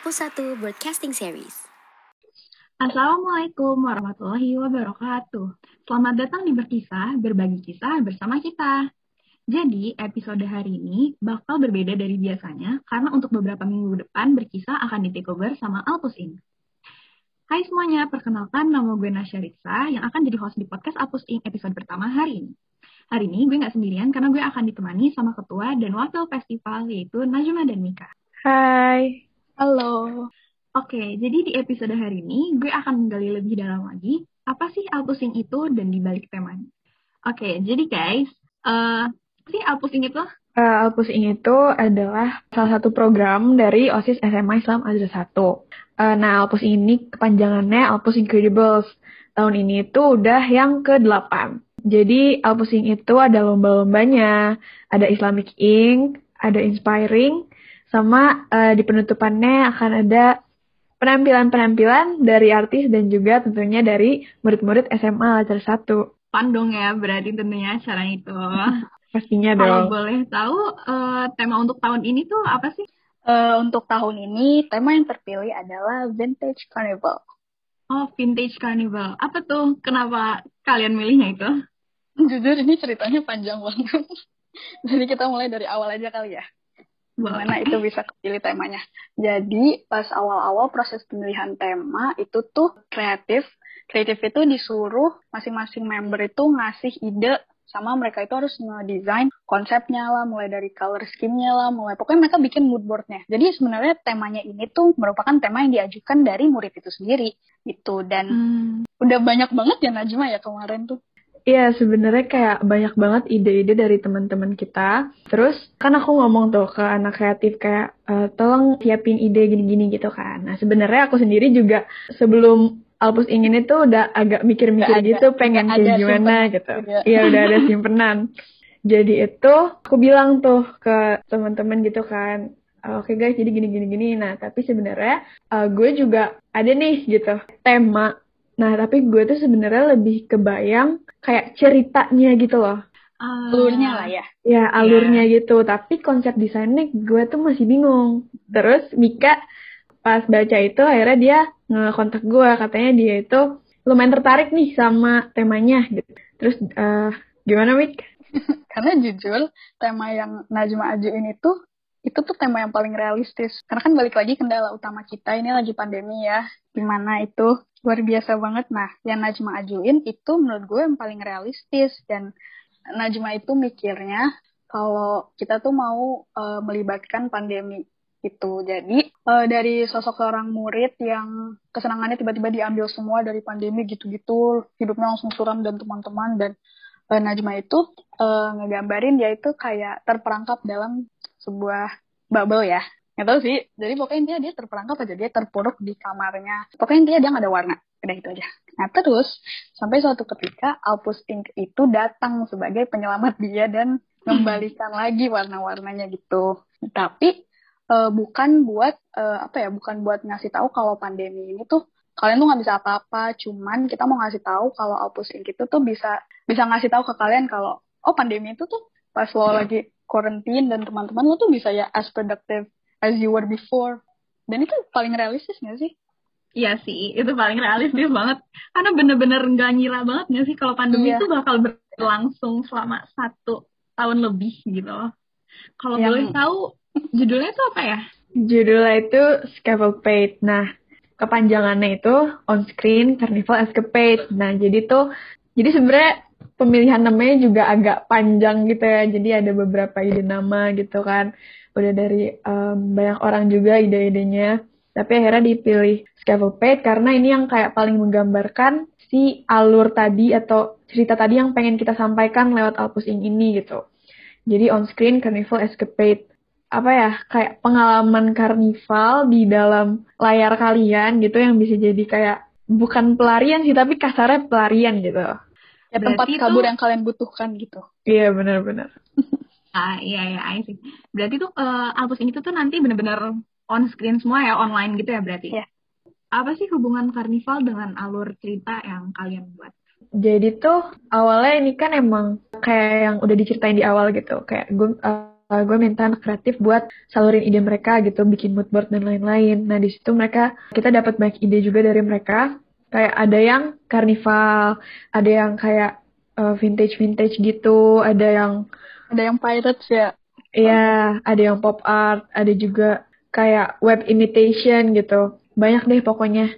Apus 1 Broadcasting Series. Assalamualaikum warahmatullahi wabarakatuh. Selamat datang di Berkisah, berbagi kisah bersama kita. Jadi, episode hari ini bakal berbeda dari biasanya karena untuk beberapa minggu depan Berkisah akan di takeover sama Alpus Inc. Hai semuanya, perkenalkan nama gue Nasya Ritsa yang akan jadi host di podcast Alpus Inc. episode pertama hari ini. Hari ini gue nggak sendirian karena gue akan ditemani sama ketua dan wakil festival yaitu Najma dan Mika. Hai. Halo. Oke, jadi di episode hari ini gue akan menggali lebih dalam lagi apa sih Alpusing itu dan dibalik temanya. Oke, jadi guys, uh, sih Alpusing itu? Uh, Alpusing itu adalah salah satu program dari OSIS SMA Islam Azhar 1. Uh, nah, Alpus ini kepanjangannya Alpus Incredibles. Tahun ini itu udah yang ke-8. Jadi Alpusing itu ada lomba-lombanya, ada Islamic Ink, ada Inspiring, sama uh, di penutupannya akan ada penampilan-penampilan dari artis dan juga tentunya dari murid-murid SMA Lajar 1. Pandong ya berarti tentunya acara itu. Pastinya dong. Kalau boleh tahu uh, tema untuk tahun ini tuh apa sih? Uh, untuk tahun ini tema yang terpilih adalah Vintage Carnival. Oh, Vintage Carnival. Apa tuh? Kenapa kalian milihnya itu? Jujur ini ceritanya panjang banget. Jadi kita mulai dari awal aja kali ya gimana itu bisa kepilih temanya. Jadi pas awal-awal proses pemilihan tema itu tuh kreatif. Kreatif itu disuruh masing-masing member itu ngasih ide sama mereka itu harus ngedesain konsepnya lah, mulai dari color scheme-nya lah, mulai pokoknya mereka bikin mood board-nya. Jadi sebenarnya temanya ini tuh merupakan tema yang diajukan dari murid itu sendiri itu dan hmm. udah banyak banget ya Najma ya kemarin tuh. Iya, sebenarnya kayak banyak banget ide-ide dari teman-teman kita. Terus kan aku ngomong tuh ke anak kreatif kayak e, tolong siapin ide gini-gini gitu kan. Nah, sebenarnya aku sendiri juga sebelum Alpus ingin itu udah agak mikir-mikir gitu pengen kayak gimana gitu. Iya, udah ada simpenan. Jadi itu aku bilang tuh ke teman-teman gitu kan, oke okay guys jadi gini gini gini nah tapi sebenarnya uh, gue juga ada nih gitu tema Nah, tapi gue tuh sebenarnya lebih kebayang kayak ceritanya gitu loh. Alurnya lah ya. Ya, alurnya yeah. gitu. Tapi konsep desainnya gue tuh masih bingung. Terus Mika pas baca itu akhirnya dia ngekontak gue. Katanya dia itu lumayan tertarik nih sama temanya gitu. Terus uh, gimana Mik? Karena jujur tema yang Najma ajuin itu itu tuh tema yang paling realistis. Karena kan balik lagi kendala utama kita ini lagi pandemi ya. Gimana itu luar biasa banget. Nah, yang Najma ajuin itu menurut gue yang paling realistis. Dan Najma itu mikirnya kalau kita tuh mau uh, melibatkan pandemi itu. Jadi uh, dari sosok seorang murid yang kesenangannya tiba-tiba diambil semua dari pandemi gitu-gitu, hidupnya langsung suram dan teman-teman dan uh, Najma itu uh, ngegambarin dia itu kayak terperangkap dalam sebuah bubble ya nggak tahu sih. Jadi pokoknya intinya dia terperangkap aja. Dia terpuruk di kamarnya. Pokoknya intinya dia nggak ada warna. Udah itu aja. Nah terus sampai suatu ketika Alpus Ink itu datang sebagai penyelamat dia dan mengembalikan lagi warna-warnanya gitu. Tapi uh, bukan buat uh, apa ya bukan buat ngasih tahu kalau pandemi ini tuh kalian tuh nggak bisa apa-apa. Cuman kita mau ngasih tahu kalau Alpus Ink itu tuh bisa bisa ngasih tahu ke kalian kalau oh pandemi itu tuh pas lo lagi quarantine dan teman-teman lo tuh bisa ya as productive as you were before. Dan itu paling realistis gak sih? Iya sih, itu paling realistis banget. Karena bener-bener nggak ngira banget gak sih kalau pandemi iya. itu bakal berlangsung selama satu tahun lebih gitu Kalau Yang... boleh tahu, judulnya itu apa ya? Judulnya itu Scaffold Nah, kepanjangannya itu On Screen Carnival Escapade. Nah, jadi tuh, jadi sebenarnya pemilihan namanya juga agak panjang gitu ya. Jadi ada beberapa ide nama gitu kan. Udah dari um, banyak orang juga ide-idenya. Tapi akhirnya dipilih Scaffold Page karena ini yang kayak paling menggambarkan si alur tadi atau cerita tadi yang pengen kita sampaikan lewat Alpus Ink ini gitu. Jadi on screen Carnival Escapade apa ya kayak pengalaman karnival di dalam layar kalian gitu yang bisa jadi kayak bukan pelarian sih tapi kasarnya pelarian gitu ya tempat kabur yang kalian butuhkan gitu iya benar-benar ah iya iya sih berarti tuh uh, albus ini tuh, tuh nanti benar-benar on screen semua ya online gitu ya berarti ya. apa sih hubungan karnival dengan alur cerita yang kalian buat jadi tuh awalnya ini kan emang kayak yang udah diceritain di awal gitu kayak gue uh, uh, gue minta anak kreatif buat salurin ide mereka gitu, bikin mood board dan lain-lain. Nah di situ mereka kita dapat banyak ide juga dari mereka. Kayak ada yang karnival, ada yang kayak uh, vintage vintage gitu, ada yang ada yang pirates ya. Iya, ada yang pop art, ada juga kayak web imitation gitu. Banyak deh pokoknya.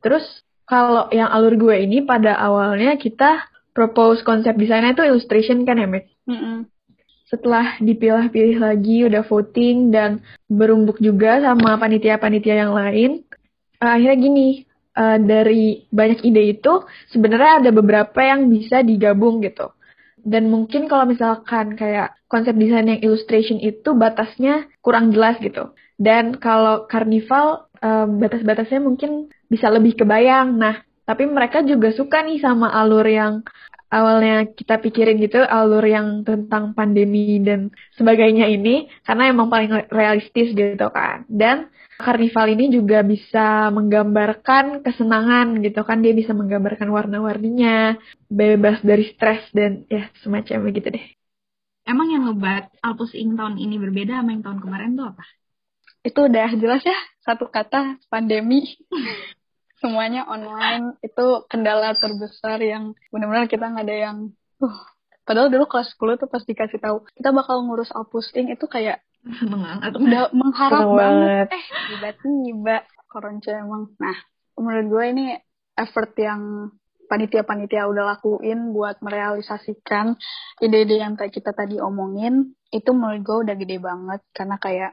Terus kalau yang alur gue ini pada awalnya kita propose konsep desainnya itu illustration kan ya? Mm -mm. Setelah dipilah-pilih lagi, udah voting dan berumbuk juga sama panitia-panitia yang lain, uh, akhirnya gini, uh, dari banyak ide itu sebenarnya ada beberapa yang bisa digabung gitu. Dan mungkin kalau misalkan kayak konsep desain yang illustration itu batasnya kurang jelas gitu. Dan kalau carnival um, batas-batasnya mungkin bisa lebih kebayang. Nah, tapi mereka juga suka nih sama alur yang awalnya kita pikirin gitu, alur yang tentang pandemi dan sebagainya ini, karena emang paling realistis gitu kan. Dan Karnival ini juga bisa menggambarkan kesenangan gitu kan, dia bisa menggambarkan warna-warninya, bebas dari stres dan ya semacam begitu deh. Emang yang ngebat Alpus Ing tahun ini berbeda sama yang tahun kemarin tuh apa? Itu udah jelas ya, satu kata pandemi. Semuanya online, itu kendala terbesar yang benar-benar kita nggak ada yang... Uh, padahal dulu kelas 10 tuh pas dikasih tahu kita bakal ngurus Alpus Ing itu kayak atau udah mengharap Senang banget. banget. eh tiba-tiba koronce emang nah menurut gue ini effort yang panitia-panitia udah lakuin buat merealisasikan ide-ide yang tadi kita tadi omongin itu menurut gue udah gede banget. Karena kayak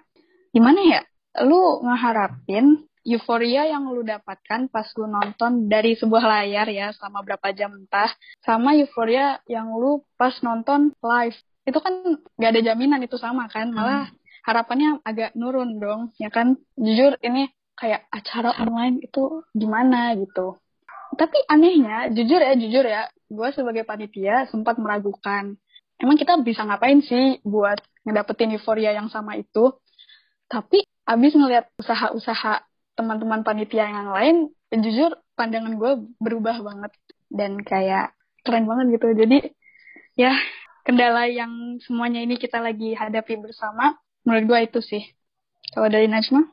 gimana ya lu ngeharapin euforia yang lu dapatkan pas lu nonton dari sebuah layar ya selama berapa jam entah sama euforia yang lu pas nonton live. Itu kan gak ada jaminan itu sama kan malah harapannya agak nurun dong ya kan? Jujur ini kayak acara online itu gimana gitu tapi anehnya jujur ya jujur ya gue sebagai panitia sempat meragukan emang kita bisa ngapain sih buat ngedapetin euforia yang sama itu? Tapi abis ngelihat usaha-usaha teman-teman panitia yang lain jujur pandangan gue berubah banget dan kayak keren banget gitu. Jadi ya kendala yang semuanya ini kita lagi hadapi bersama menurut gue itu sih. Kalau dari Najma?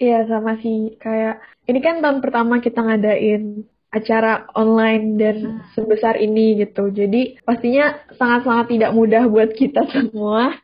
Iya sama sih. Kayak ini kan tahun pertama kita ngadain acara online dan sebesar ini gitu. Jadi pastinya sangat-sangat tidak mudah buat kita semua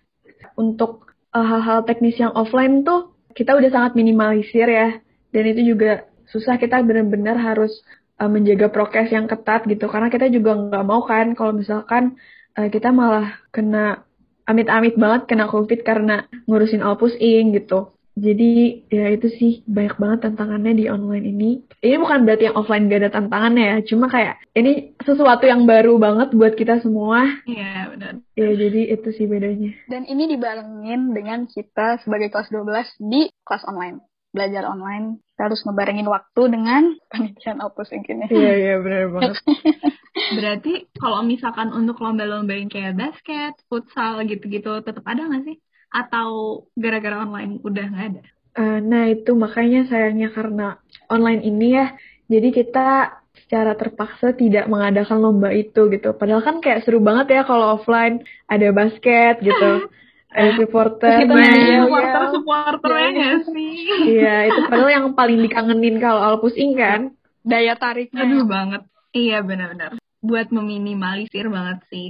untuk uh, hal-hal teknis yang offline tuh kita udah sangat minimalisir ya. Dan itu juga susah kita benar-benar harus uh, menjaga prokes yang ketat gitu karena kita juga nggak mau kan kalau misalkan uh, kita malah kena amit-amit banget kena covid karena ngurusin Alpus Ing gitu. Jadi ya itu sih banyak banget tantangannya di online ini. Ini bukan berarti yang offline gak ada tantangannya ya, cuma kayak ini sesuatu yang baru banget buat kita semua. Iya benar. Ya jadi itu sih bedanya. dan ini dibarengin dengan kita sebagai kelas 12 di kelas online belajar online kita harus ngebarengin waktu dengan panitian Opus Inc ini Iya iya benar banget. Berarti kalau misalkan untuk lomba-lomba yang kayak basket, futsal gitu-gitu tetap ada nggak sih? Atau gara-gara online udah nggak ada? Eh, nah itu makanya sayangnya karena online ini ya, jadi kita secara terpaksa tidak mengadakan lomba itu gitu. Padahal kan kayak seru banget ya kalau offline ada basket gitu, ada supporter. Kita Nah, nyanyi iya, supporter supporternya nggak sih? Iya, itu padahal yang paling dikangenin kalau Alpus Ing kan. daya tariknya Aduh banget. Iya benar-benar. Buat meminimalisir banget sih.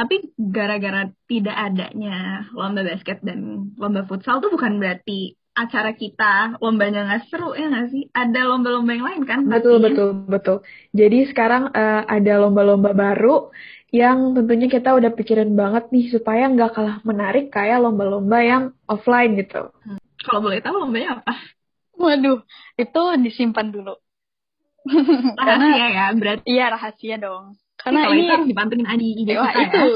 Tapi gara-gara tidak adanya lomba basket dan lomba futsal tuh bukan berarti acara kita lombanya nggak seru ya nggak sih? Ada lomba-lomba yang lain kan? Betul, pastinya. betul, betul. Jadi sekarang eh, ada lomba-lomba baru yang tentunya kita udah pikirin banget nih supaya nggak kalah menarik kayak lomba-lomba yang offline gitu. Kalau boleh tahu lombanya apa? waduh itu disimpan dulu Rahasia ya, berarti. iya rahasia dong karena kalau ini itu harus dipantengin Adi Wah, kita itu ya.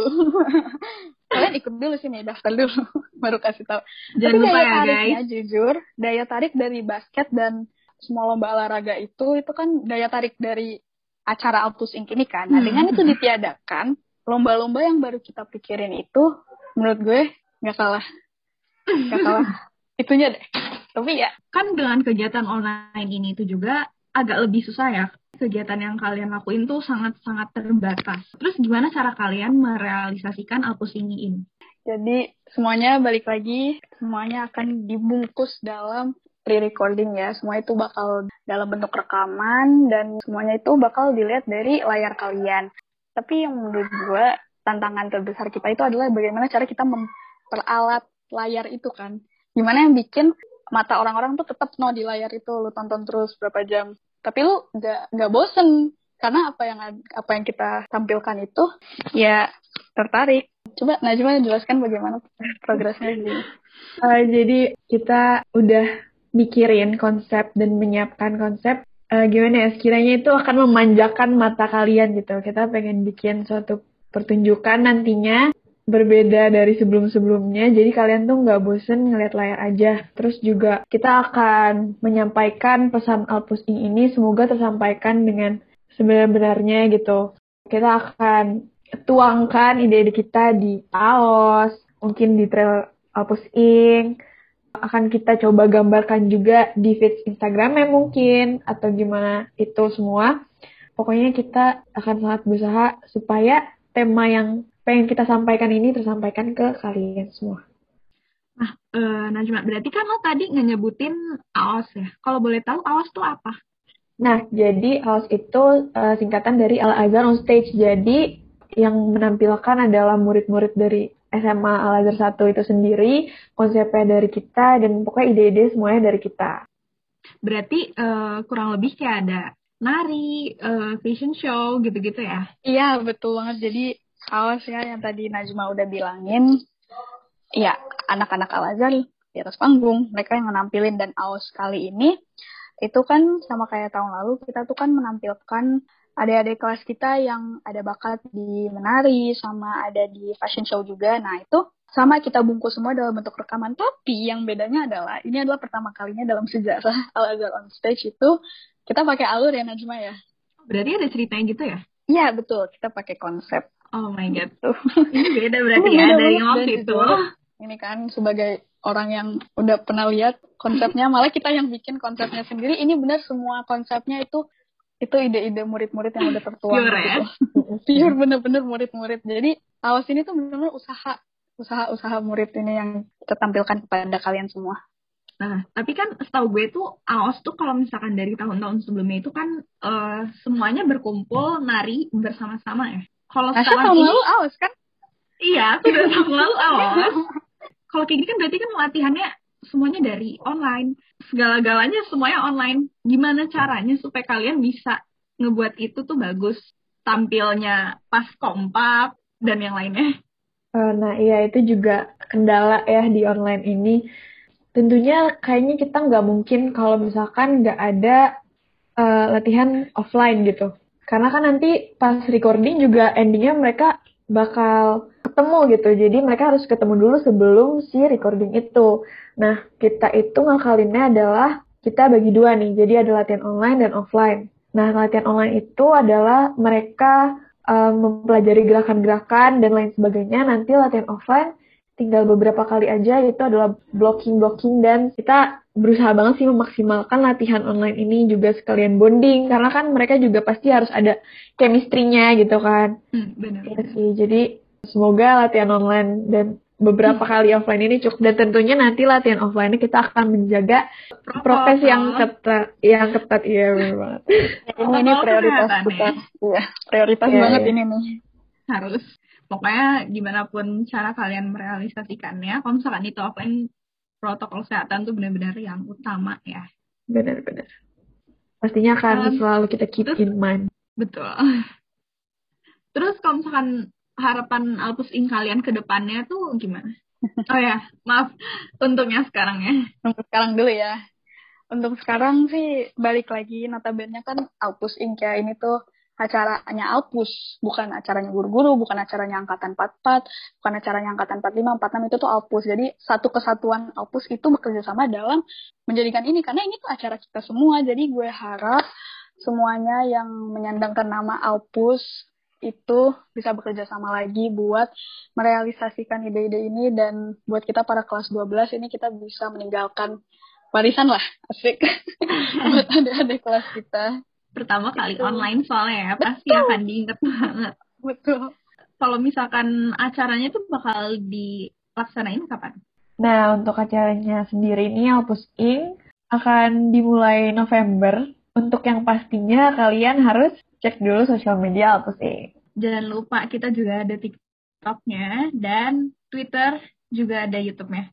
kalian ikut dulu sini daftar dulu baru kasih tahu Jangan Tapi lupa daya ya tariknya guys. jujur daya tarik dari basket dan semua lomba olahraga itu itu kan daya tarik dari acara Altus Inc ini kan nah Hmm. dengan itu ditiadakan lomba-lomba yang baru kita pikirin itu menurut gue nggak kalah nggak kalah itunya deh tapi ya Kan dengan kegiatan online ini itu juga agak lebih susah ya. Kegiatan yang kalian lakuin tuh sangat-sangat terbatas. Terus gimana cara kalian merealisasikan Alpus ini? Jadi semuanya balik lagi, semuanya akan dibungkus dalam pre-recording ya. Semua itu bakal dalam bentuk rekaman dan semuanya itu bakal dilihat dari layar kalian. Tapi yang menurut gue tantangan terbesar kita itu adalah bagaimana cara kita memperalat layar itu kan. Gimana yang bikin mata orang-orang tuh tetap no di layar itu lu tonton terus berapa jam. Tapi lu nggak nggak bosen karena apa yang apa yang kita tampilkan itu ya tertarik. Coba Najma jelaskan bagaimana progresnya ini. Uh, jadi kita udah mikirin konsep dan menyiapkan konsep uh, gimana ya sekiranya itu akan memanjakan mata kalian gitu. Kita pengen bikin suatu pertunjukan nantinya berbeda dari sebelum-sebelumnya. Jadi kalian tuh nggak bosen ngeliat layar aja. Terus juga kita akan menyampaikan pesan Alpus ini semoga tersampaikan dengan sebenar-benarnya gitu. Kita akan tuangkan ide-ide kita di AOS, mungkin di trail Alpus Ink, akan kita coba gambarkan juga di feed Instagramnya mungkin, atau gimana itu semua. Pokoknya kita akan sangat berusaha supaya tema yang pengen kita sampaikan ini tersampaikan ke kalian semua. Nah, e, Najma, berarti kan lo tadi nyebutin AOS ya. Kalau boleh tahu AOS itu apa? Nah, jadi AOS itu uh, singkatan dari Al-Azhar on Stage. Jadi, yang menampilkan adalah murid-murid dari SMA Al-Azhar 1 itu sendiri, konsepnya dari kita, dan pokoknya ide-ide semuanya dari kita. Berarti uh, kurang lebih kayak ada nari, uh, fashion show, gitu-gitu ya? Iya, betul banget. Jadi, awas ya yang tadi Najma udah bilangin, ya anak-anak Al-Azhar di atas panggung, mereka yang menampilin, dan awas kali ini, itu kan sama kayak tahun lalu, kita tuh kan menampilkan adik-adik kelas kita yang ada bakat di menari sama ada di fashion show juga. Nah, itu sama kita bungkus semua dalam bentuk rekaman. Tapi yang bedanya adalah ini adalah pertama kalinya dalam sejarah Al Azhar on Stage itu kita pakai alur ya Najma ya. Berarti ada ceritanya gitu ya? Iya, betul. Kita pakai konsep. Oh my god. tuh ini beda berarti ya dari yang waktu itu. Ini kan sebagai orang yang udah pernah lihat konsepnya, malah kita yang bikin konsepnya sendiri. Ini benar semua konsepnya itu itu ide-ide murid-murid yang udah tertuang pure ya pure bener-bener murid-murid jadi awas ini tuh bener-bener usaha usaha-usaha murid ini yang kita tampilkan kepada kalian semua Nah, tapi kan setahu gue tuh AOS tuh kalau misalkan dari tahun-tahun sebelumnya itu kan uh, semuanya berkumpul nari bersama-sama ya. Kalau sekarang tahun ini, lalu AOS kan? Iya, sudah tahun lalu AOS. kalau kayak gini kan berarti kan latihannya semuanya dari online. Segala-galanya semuanya online. Gimana caranya supaya kalian bisa ngebuat itu tuh bagus? Tampilnya pas kompak dan yang lainnya. Uh, nah iya itu juga kendala ya di online ini. Tentunya kayaknya kita nggak mungkin kalau misalkan nggak ada uh, latihan offline gitu. Karena kan nanti pas recording juga endingnya mereka bakal ketemu gitu. Jadi mereka harus ketemu dulu sebelum si recording itu. Nah, kita itu ngakalinnya adalah kita bagi dua nih. Jadi ada latihan online dan offline. Nah, latihan online itu adalah mereka um, mempelajari gerakan-gerakan dan lain sebagainya. Nanti latihan offline tinggal beberapa kali aja itu adalah blocking-blocking dan kita berusaha banget sih memaksimalkan latihan online ini juga sekalian bonding. Karena kan mereka juga pasti harus ada chemistry-nya gitu kan. Hmm, benar. Ya sih. Jadi semoga latihan online dan beberapa kali offline ini cukup. Dan tentunya nanti latihan offline ini kita akan menjaga prokes. yang ketat yang ketat. Iya benar banget. Ini, ini prioritas kita. Iya prioritas yeah, banget yeah. ini nih. Harus. Pokoknya gimana pun cara kalian merealisasikannya kalau misalkan itu offline protokol kesehatan tuh benar-benar yang utama ya benar-benar pastinya akan um, selalu kita keep terus, in mind betul terus kalau misalkan harapan Alpus Ing kalian ke depannya tuh gimana? Oh ya, maaf untungnya sekarang ya. Untuk sekarang dulu ya. Untuk sekarang sih balik lagi notabene kan Alpus Ing ya ini tuh acaranya Alpus, bukan acaranya guru-guru, bukan acaranya angkatan 44, bukan acaranya angkatan 45, 46 itu tuh Alpus. Jadi satu kesatuan Alpus itu bekerja sama dalam menjadikan ini karena ini tuh acara kita semua. Jadi gue harap semuanya yang menyandangkan nama Alpus itu bisa bekerja sama lagi buat merealisasikan ide-ide ini dan buat kita para kelas 12 ini kita bisa meninggalkan warisan lah asik buat adik-adik kelas kita pertama kali online soalnya ya pasti Betul. akan diinget banget Betul. kalau misalkan acaranya tuh bakal dilaksanain kapan? Nah, untuk acaranya sendiri ini Alpus Inc. akan dimulai November. Untuk yang pastinya kalian harus cek dulu sosial media Alpus Inc. Jangan lupa kita juga ada TikToknya dan Twitter juga ada YouTube-nya.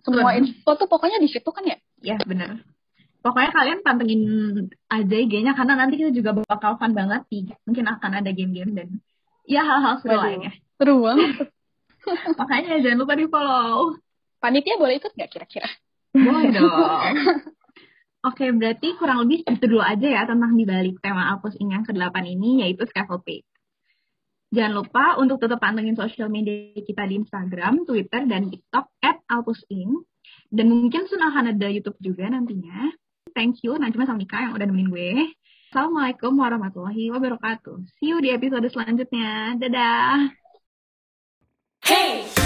Semua Betul. info tuh pokoknya di situ kan ya? Ya, bener. Pokoknya kalian pantengin aja IG-nya karena nanti kita juga bakal fun banget sih. Mungkin akan ada game-game dan ya hal-hal seru Waduh. lainnya. Seru banget. Makanya jangan lupa di-follow. Panitia boleh ikut nggak kira-kira? Boleh dong. Oke, berarti kurang lebih itu dulu aja ya tentang dibalik tema Alpus Inc yang ke-8 ini, yaitu Scaffold Page. Jangan lupa untuk tetap pantengin sosial media kita di Instagram, Twitter, dan TikTok at Alpus Inc. Dan mungkin soon akan ada YouTube juga nantinya. Thank you Najma sama Mika yang udah nemenin gue. Assalamualaikum warahmatullahi wabarakatuh. See you di episode selanjutnya. Dadah! Hey!